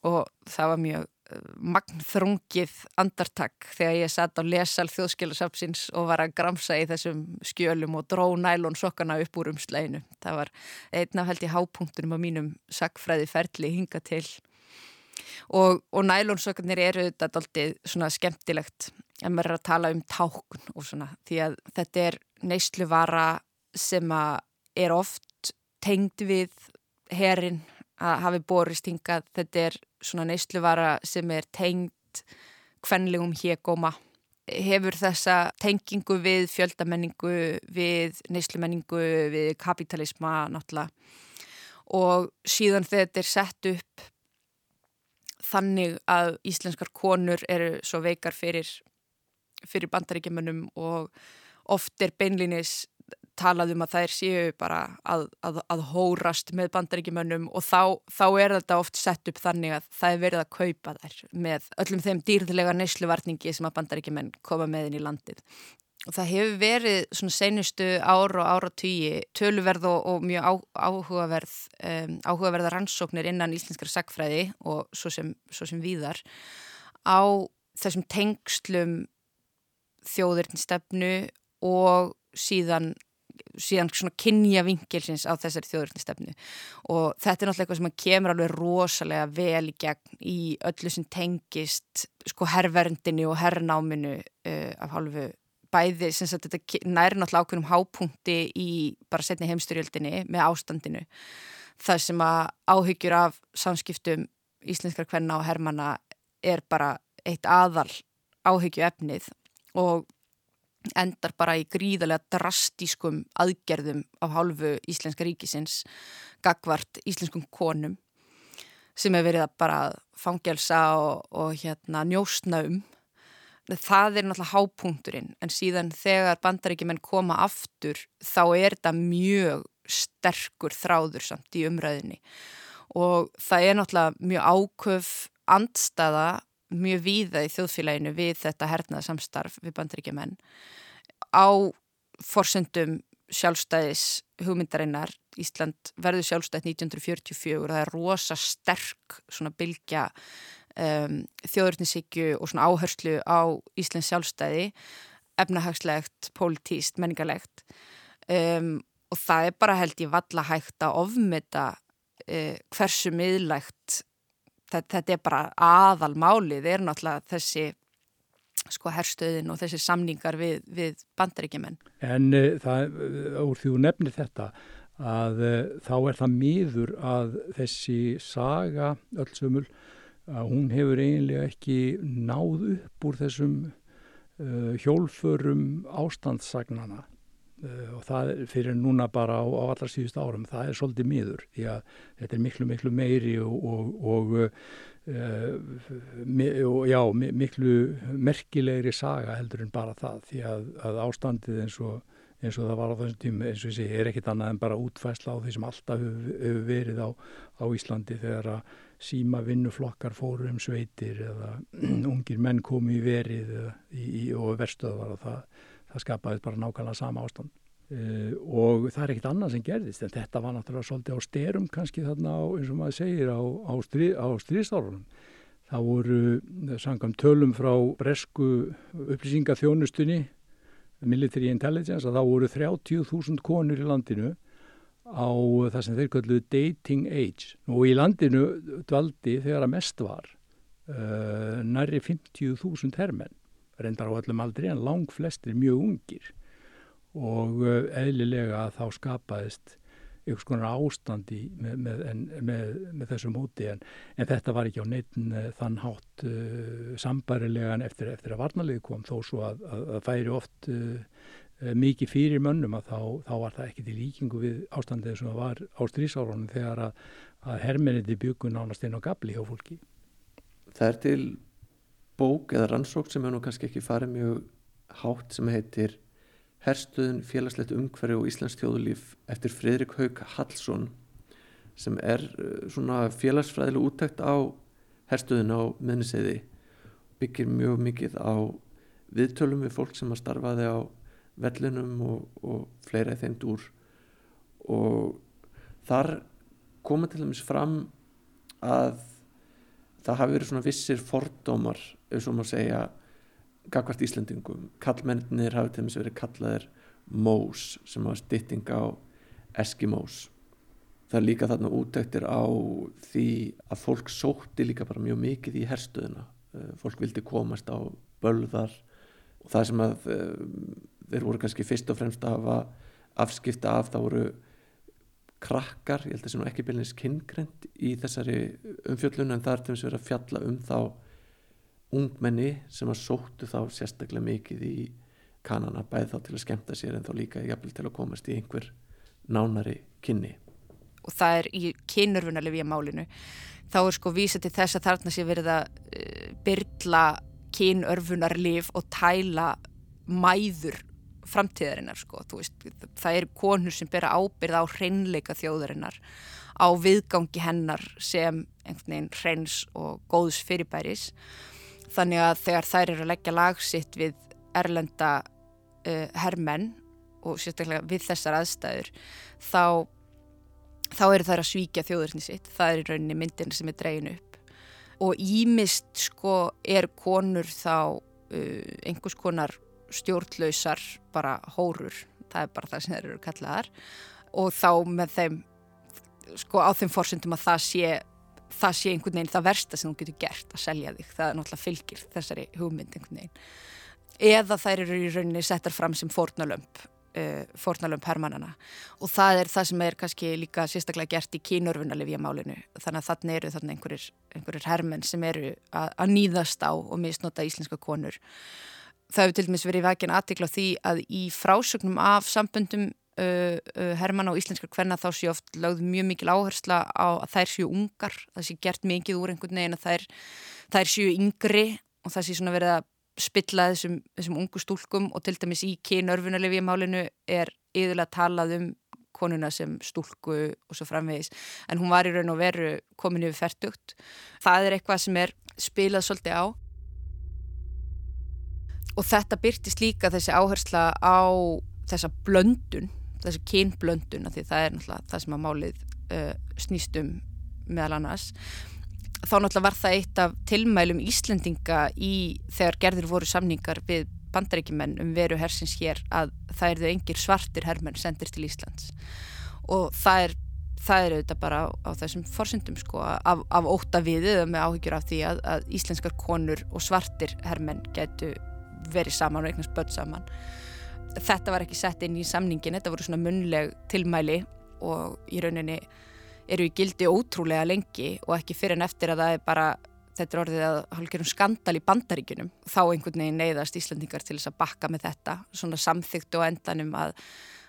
og það var mjög eh, magnþrungið andartak þegar ég satt á lesal þjóðskilasapsins og var að gramsa í þessum skjölum og dró nælonsokkarna upp úr umslæginu. Það var einn af held í hápunktunum á mínum sagfræði ferli hinga til og, og nælonsokkarnir eru þetta doldið svona skemmtilegt en maður er að tala um tákn og svona því að þetta er neysluvara sem að er oft tengd við herin að hafi borist hingað. Þetta er svona neysluvara sem er tengd kvenlegum hégóma. Hefur þessa tengingu við fjöldamenningu, við neyslumenningu, við kapitalisma náttúrulega. Og síðan þetta er sett upp þannig að íslenskar konur eru svo veikar fyrir, fyrir bandaríkjumunum og oft er beinlinis talað um að þær séu bara að, að, að hórast með bandaríkjumönnum og þá, þá er þetta oft sett upp þannig að það er verið að kaupa þær með öllum þeim dýrðilega neysluvarningi sem að bandaríkjumenn koma með inn í landið. Og það hefur verið svona senustu ár og ára tíi töluverð og, og mjög á, áhugaverð, um, áhugaverða rannsóknir innan íslenskara sagfræði og svo sem, svo sem víðar á þessum tengslum þjóðurinn og síðan síðan svona kynja vingilsins á þessari þjóðurstefnu og þetta er náttúrulega eitthvað sem kemur alveg rosalega vel í gegn í öllu sem tengist sko herrverndinu og herrnáminu uh, af hálfu bæði sem sagt þetta næri náttúrulega ákveðnum hápunkti í bara setni heimstyrjöldinni með ástandinu. Það sem að áhyggjur af samskiptum íslenskar kvenna og herrmanna er bara eitt aðal áhyggju efnið og endar bara í gríðarlega drastískum aðgerðum af hálfu Íslenska ríkisins gagvart íslenskum konum sem hefur verið að bara fangelsa og, og hérna njóstna um. Það er náttúrulega hápunkturinn en síðan þegar bandaríkjumenn koma aftur þá er þetta mjög sterkur þráður samt í umræðinni og það er náttúrulega mjög áköf andstaða mjög víða í þjóðfélaginu við þetta hernaða samstarf við bandaríkjumenn á forsendum sjálfstæðis hugmyndarinnar. Ísland verður sjálfstætt 1944 og það er rosa sterk svona bylgja um, þjóðurnisíkju og svona áherslu á Íslands sjálfstæði efnahagslegt, pólitíst, menningarlegt. Um, og það er bara held ég valla hægt að ofmeta uh, hversu miðlægt þetta, þetta er bara aðal málið, er náttúrulega þessi sko herstöðin og þessi samningar við, við bandaríkjumenn. En uh, það, úr því þú nefnir þetta, að uh, þá er það miður að þessi saga öllsumul, að hún hefur eiginlega ekki náð upp úr þessum uh, hjólförum ástandssagnana og það fyrir núna bara á, á allra síðust árum, það er svolítið miður því að þetta er miklu miklu meiri og, og, og uh, já, miklu merkilegri saga heldur en bara það því að, að ástandið eins og, eins og það var á þessum tíma eins og segi er ekkit annað en bara útfæsla á því sem alltaf hefur, hefur verið á, á Íslandi þegar að síma vinnuflokkar fóru um sveitir eða ungir menn komi í verið í, í, og verstöðvar og það, það skapaði bara nákvæmlega sama ástand. Uh, og það er ekkert annað sem gerðist en þetta var náttúrulega svolítið á styrum kannski þarna á, eins og maður segir á, á, stríð, á stríðstárunum það voru sangam tölum frá bresku upplýsingaþjónustunni military intelligence að það voru 30.000 konur í landinu á það sem þeir kalluðu dating age. Og í landinu dvaldi þegar að mest var uh, næri 50.000 hermenn reyndar á öllum aldrei en lang flestir mjög ungir og eh, eðlilega þá skapaðist einhvers konar ástandi með, með, með, með þessu móti en, en þetta var ekki á neitin uh, þann hátt uh, sambarilegan eftir, eftir að varnalið kom þó svo að, að, að færi oft uh, mikið fyrir mönnum að þá, þá var það ekki til líkingu við ástandið sem var á strísárunum þegar að, að hermenniti byggun ánast inn á gabli hjá fólki. Það er til bók eða rannsók sem er nú kannski ekki farið mjög hátt sem heitir Herstuðun félagslegt umhverju og Íslands þjóðulíf eftir Fridrik Haug Hallsson sem er uh, svona félagsfræðileg úttækt á herstuðun á minniseiði byggir mjög mikið á viðtölum við fólk sem að starfaði á vellunum og, og fleira í þeim dúr. Og þar koma til dæmis fram að það hafi verið svona vissir fordómar, eins og maður segja gagvart Íslandingum kallmennir hafi til dæmis verið kallaðir Mós sem hafa stytting á Eskimós. Það er líka þarna útæktir á því að fólk sótti líka bara mjög mikið í herstöðuna eh, fólk vildi komast á bölðar og það sem að eh, þeir voru kannski fyrst og fremst að hafa afskipta af það voru krakkar, ég held að það sé nú ekki byrjins kynngrend í þessari umfjöllun en það er til dæmis verið að fjalla um þá ungmenni sem að sóttu þá sérstaklega mikið í kanana bæð þá til að skemta sér en þá líka jafnvel til að komast í einhver nánari kynni. Og það er í kynurfunarlefi í málinu. Þá er sko vísa til þess að þarna sé verið að uh, byrla kynörfunarlif og tæla mæður framtíðarinnar sko. Veist, það eru konur sem bera ábyrð á hreinleika þjóðarinnar á viðgangi hennar sem einhvern veginn hreins og góðs fyrirbæris þannig að þegar þær eru að leggja lagsitt við erlenda uh, hermenn og sérstaklega við þessar aðstæður þá, þá eru þær að svíkja þjóðurni sitt. Það er í rauninni myndin sem er dregin upp. Og ímist sko er konur þá uh, einhvers konar stjórnlausar bara hórur. Það er bara það sem þeir eru kallaðar. Og þá með þeim sko á þeim fórsendum að það sé það sé einhvern veginn það versta sem þú getur gert að selja þig, það er náttúrulega fylgir þessari hugmynd einhvern veginn. Eða þær eru í rauninni settar fram sem fórnalömp uh, fórnalömp hermannana og það er það sem er kannski líka sérstaklega gert í kínörfunalifja málinu þannig að þannig eru þannig einhverjir, einhverjir hermenn sem eru að, að nýðast á og misnota íslenska konur. Það hefur til dæmis verið vækjan aðtikla því að í frásögnum af samböndum Uh, uh, herman á íslenskar hvenna þá séu oft lögð mjög mikil áhersla á að þær séu ungar, það sé gert mikið úr einhvern veginn að þær, þær séu yngri og það sé svona verið að spilla þessum, þessum ungu stúlkum og til dæmis í kynörfunarlefi málinu er yfirlega talað um konuna sem stúlku og svo framvegis. En hún var í raun og veru komin yfir færtugt það er eitthvað sem er spilað svolítið á. Og þetta byrtist líka þessi áhersla á þessa blöndun þessi kynblöndun því það er náttúrulega það sem að málið uh, snýstum meðal annars. Þá náttúrulega var það eitt af tilmælum Íslendinga í þegar gerður voru samningar við bandaríkjumenn um veru hersins hér að það eru engir svartir herrmenn sendir til Íslands. Og það er það er auðvitað bara á, á þessum forsendum sko af, af óta við eða með áhyggjur af því að, að íslenskar konur og svartir herrmenn getu verið saman og eignast börn saman þetta var ekki sett inn í samningin þetta voru svona munleg tilmæli og í rauninni eru í gildi ótrúlega lengi og ekki fyrir en eftir að það er bara þetta er orðið að hálfgerðum skandal í bandaríkunum þá einhvern veginn neyðast Íslandingar til þess að bakka með þetta svona samþygt og endanum að,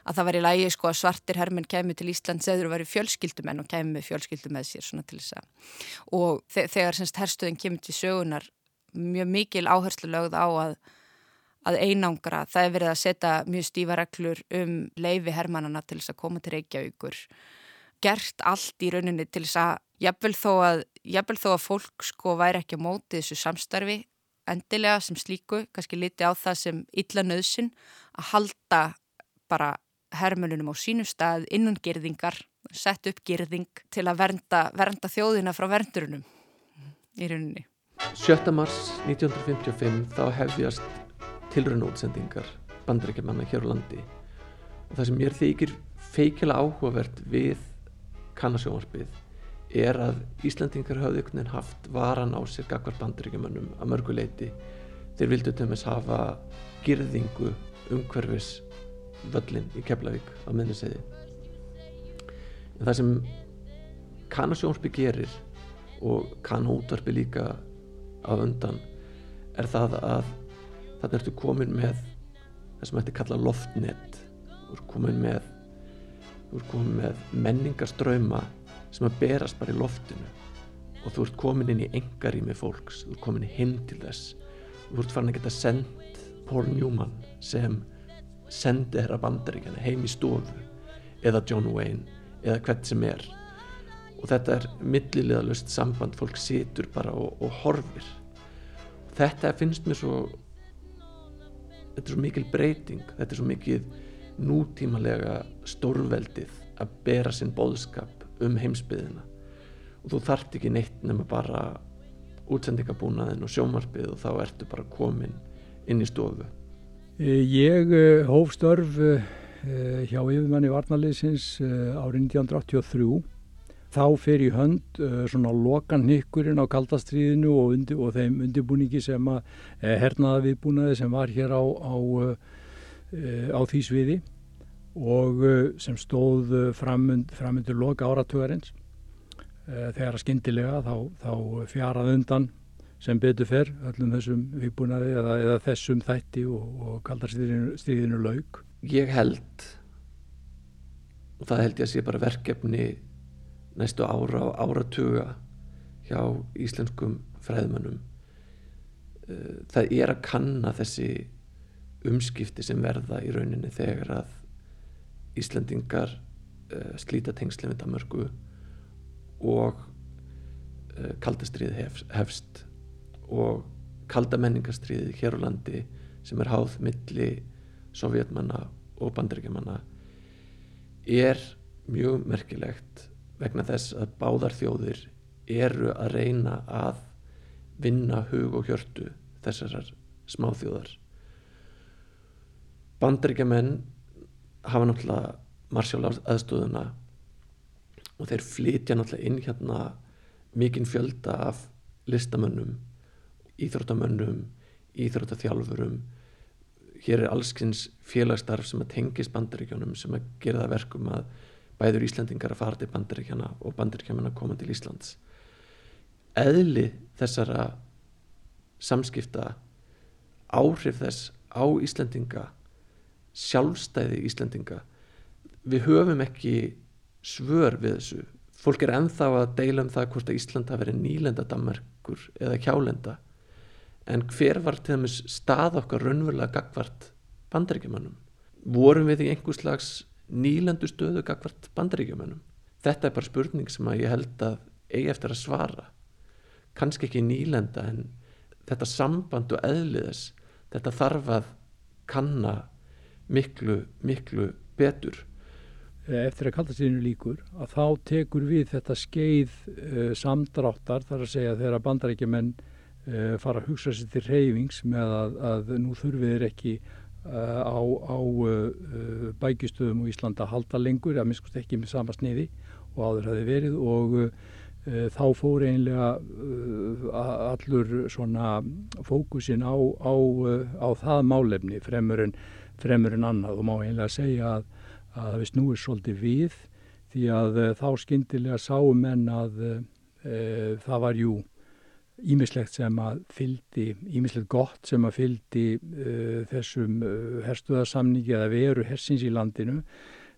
að það var í lægi sko að svartir hermenn kemur til Íslands eða eru fjölskyldumenn og kemur með fjölskyldu með sér svona til þess að og þegar semst herstuðin kemur til sögunar mjög mikil áherslu lögð á að að einangra, það er verið að setja mjög stífa reglur um leifi hermannana til þess að koma til Reykjavíkur gert allt í rauninni til þess að jafnvel þó að, jafnvel þó að fólk sko væri ekki á móti þessu samstarfi endilega sem slíku, kannski liti á það sem illa nöðsin að halda bara hermönunum á sínum stað innan gerðingar, sett upp gerðing til að vernda, vernda þjóðina frá verndurunum í rauninni. 7. mars 1955 þá hefjast tilraunútsendingar bandrækjumanna hér á landi. Og það sem mér þykir feikila áhugavert við kannasjónvarpið er að Íslandingar hafði einhvern veginn haft varan á sér gagvar bandaríkjumannum að mörguleiti þeir vildu til dæmis hafa girðingu umhverfis völlin í Keflavík á minniseiði en það sem kannasjónsby gerir og kannútvarpi líka á undan er það að þarna ertu komin með það sem ætti kalla loftnet. Þú ert komin með þú ert komin með menningarströyma sem að berast bara í loftinu. Og þú ert komin inn í engarými fólks. Þú ert komin hinn til þess. Þú ert farin að geta sendt Paul Newman sem sendi þeirra bandaríkjana heim í stofu. Eða John Wayne eða hvert sem er. Og þetta er millilegðalust samband. Fólk situr bara og, og horfir. Og þetta finnst mér svo þetta er svo mikil breyting þetta er svo mikið nútímalega stórveldið að bera sinn bóðskap um heimsbyðina og þú þart ekki neitt nema bara útsendingabúnaðin og sjómarbyð og þá ertu bara komin inn í stofu. Eh, Ég eh, hóf störf eh, hjá yfirmanni Varnaliðsins árið 1983 þá fer í hönd svona lokan hnikkurinn á kaldastriðinu og, undir, og þeim undirbúningi sem að hernaða viðbúnaði sem var hér á, á, á því sviði og sem stóð uh, framundur loka áratugarins uh, þegar að skindilega þá, þá fjarað undan sem betur fer öllum þessum viðbúnaði eða, eða þessum þætti og, og kaldarstíðinu laug. Ég held og það held ég að sé bara verkefni næstu ára og áratuga hjá íslenskum fræðmannum það er að kanna þessi umskipti sem verða í rauninni þegar að Íslandingar uh, slíta tengsli við Danmarku og uh, kaldastriði hef, hefst og kalda menningarstriði hér á landi sem er háð milli sovjetmanna og bandaríkjamanna er mjög merkilegt vegna þess að báðar þjóðir eru að reyna að vinna hug og hjörtu þessarar smáþjóðar. Bandaríkjamenn hafa náttúrulega marsjál aðstöðuna og þeir flytja náttúrulega inn hérna mikinn fjölda af listamönnum íþróttamönnum íþróttathjálfurum hér er allskynns félagsstarf sem að tengis bandaríkjónum sem að gera það verkum að bæður Íslandingar að fara til bandaríkjana og bandaríkjana koma til Íslands. Eðli þessara samskipta áhrif þess á Íslandinga sjálfstæði Íslandinga við höfum ekki svör við þessu. Fólk er enþá að deila um það hvort að Ísland hafi verið nýlenda Danmarkur eða kjálenda en hver var til dæmis stað okkar raunverulega gagvart bandaríkjumannum vorum við í einhvers slags nýlendu stöðu gagvart bandaríkjumennum þetta er bara spurning sem að ég held að eigi eftir að svara. Kannski ekki nýlenda en þetta samband og eðliðis þetta þarf að kanna miklu, miklu betur. Eftir að kaldastíðinu líkur að þá tekur við þetta skeið uh, samdráttar þar að segja þegar bandarækjumenn uh, fara að hugsa sér til reyfings með að, að nú þurfið þeir ekki uh, á, á bækistöðum og Íslanda halda lengur, að minnst ekki með sama sniði og áður hafi verið og þá fór einlega allur svona fókusin á, á, á það málefni fremur en, fremur en annað. Og má einlega segja að að það við snúið svolítið við því að þá skindilega sáum menn að uh, það var jú ímislegt sem að fyldi, ímislegt gott sem að fyldi uh, þessum herstuðarsamningi eða veru hersins í landinu.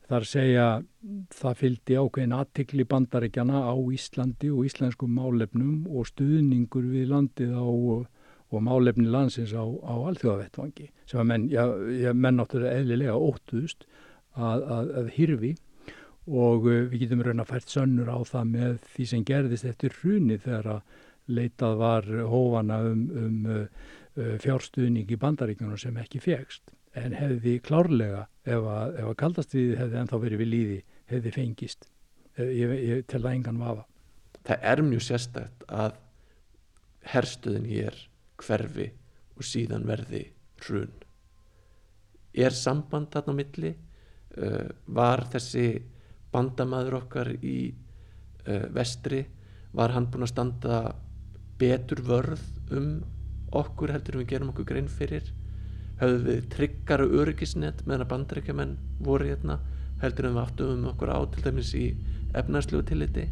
Þar segja það fyldi ákveðin aðtikli bandaríkjana á Íslandi og íslenskum málefnum og stuðningur við landið á og málefni landsins á, á alþjóðavettvangi sem að menn, já, já, menn náttúrulega eðlilega óttuðust að, að, að hyrfi og uh, við getum raun að fært sönnur á það með því sem gerðist eftir hruni þegar að leitað var hófana um, um uh, uh fjárstuðning í bandaríkjunum sem ekki fegst en hefði klárlega ef að, að kaldast við hefði ennþá verið við líði hefði fengist. Eh, ég, ég tel það engan vafa. Það er mjög sérstætt að herstuðin hér hverfi og síðan verði hrun. Er samband þarna á milli? Uh, var þessi bandamaður okkar í uh, vestri var hann búin að standa betur vörð um okkur heldur við gerum okkur grein fyrir. Höfðu við tryggar og öryggisnett meðan að bandrækjumenn voru hérna heldur við aftum um okkur á til dæmis í efnarslegu tilliti.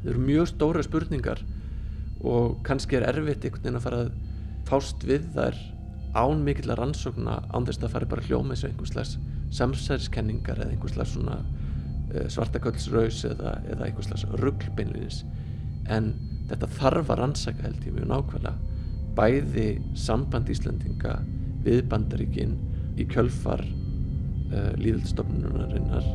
Það eru mjög stóra spurningar og kannski er erfitt einhvern veginn að fara að fást við þær án mikill að rannsókna án þess að fari bara hljóma eins og einhvers slags samsæðiskenningar eða einhvers slags svona uh, svartaköldsraus eða, eða einhvers slags rugglbeinlinis en þetta þarf að rannsaka held ég mjög nákvæmlega. Bæði samband Íslandinga við bandaríkin í kjölfar uh, líðaldstofnunarinnar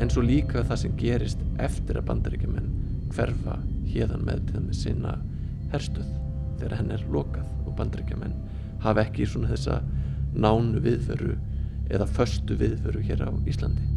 en svo líka það sem gerist eftir að bandaríkjumenn hverfa hérðan með til það með sinna herstuð þegar henn er lokað og bandaríkjumenn hafa ekki svona þessa nánu viðveru eða förstu viðveru hér á Íslandi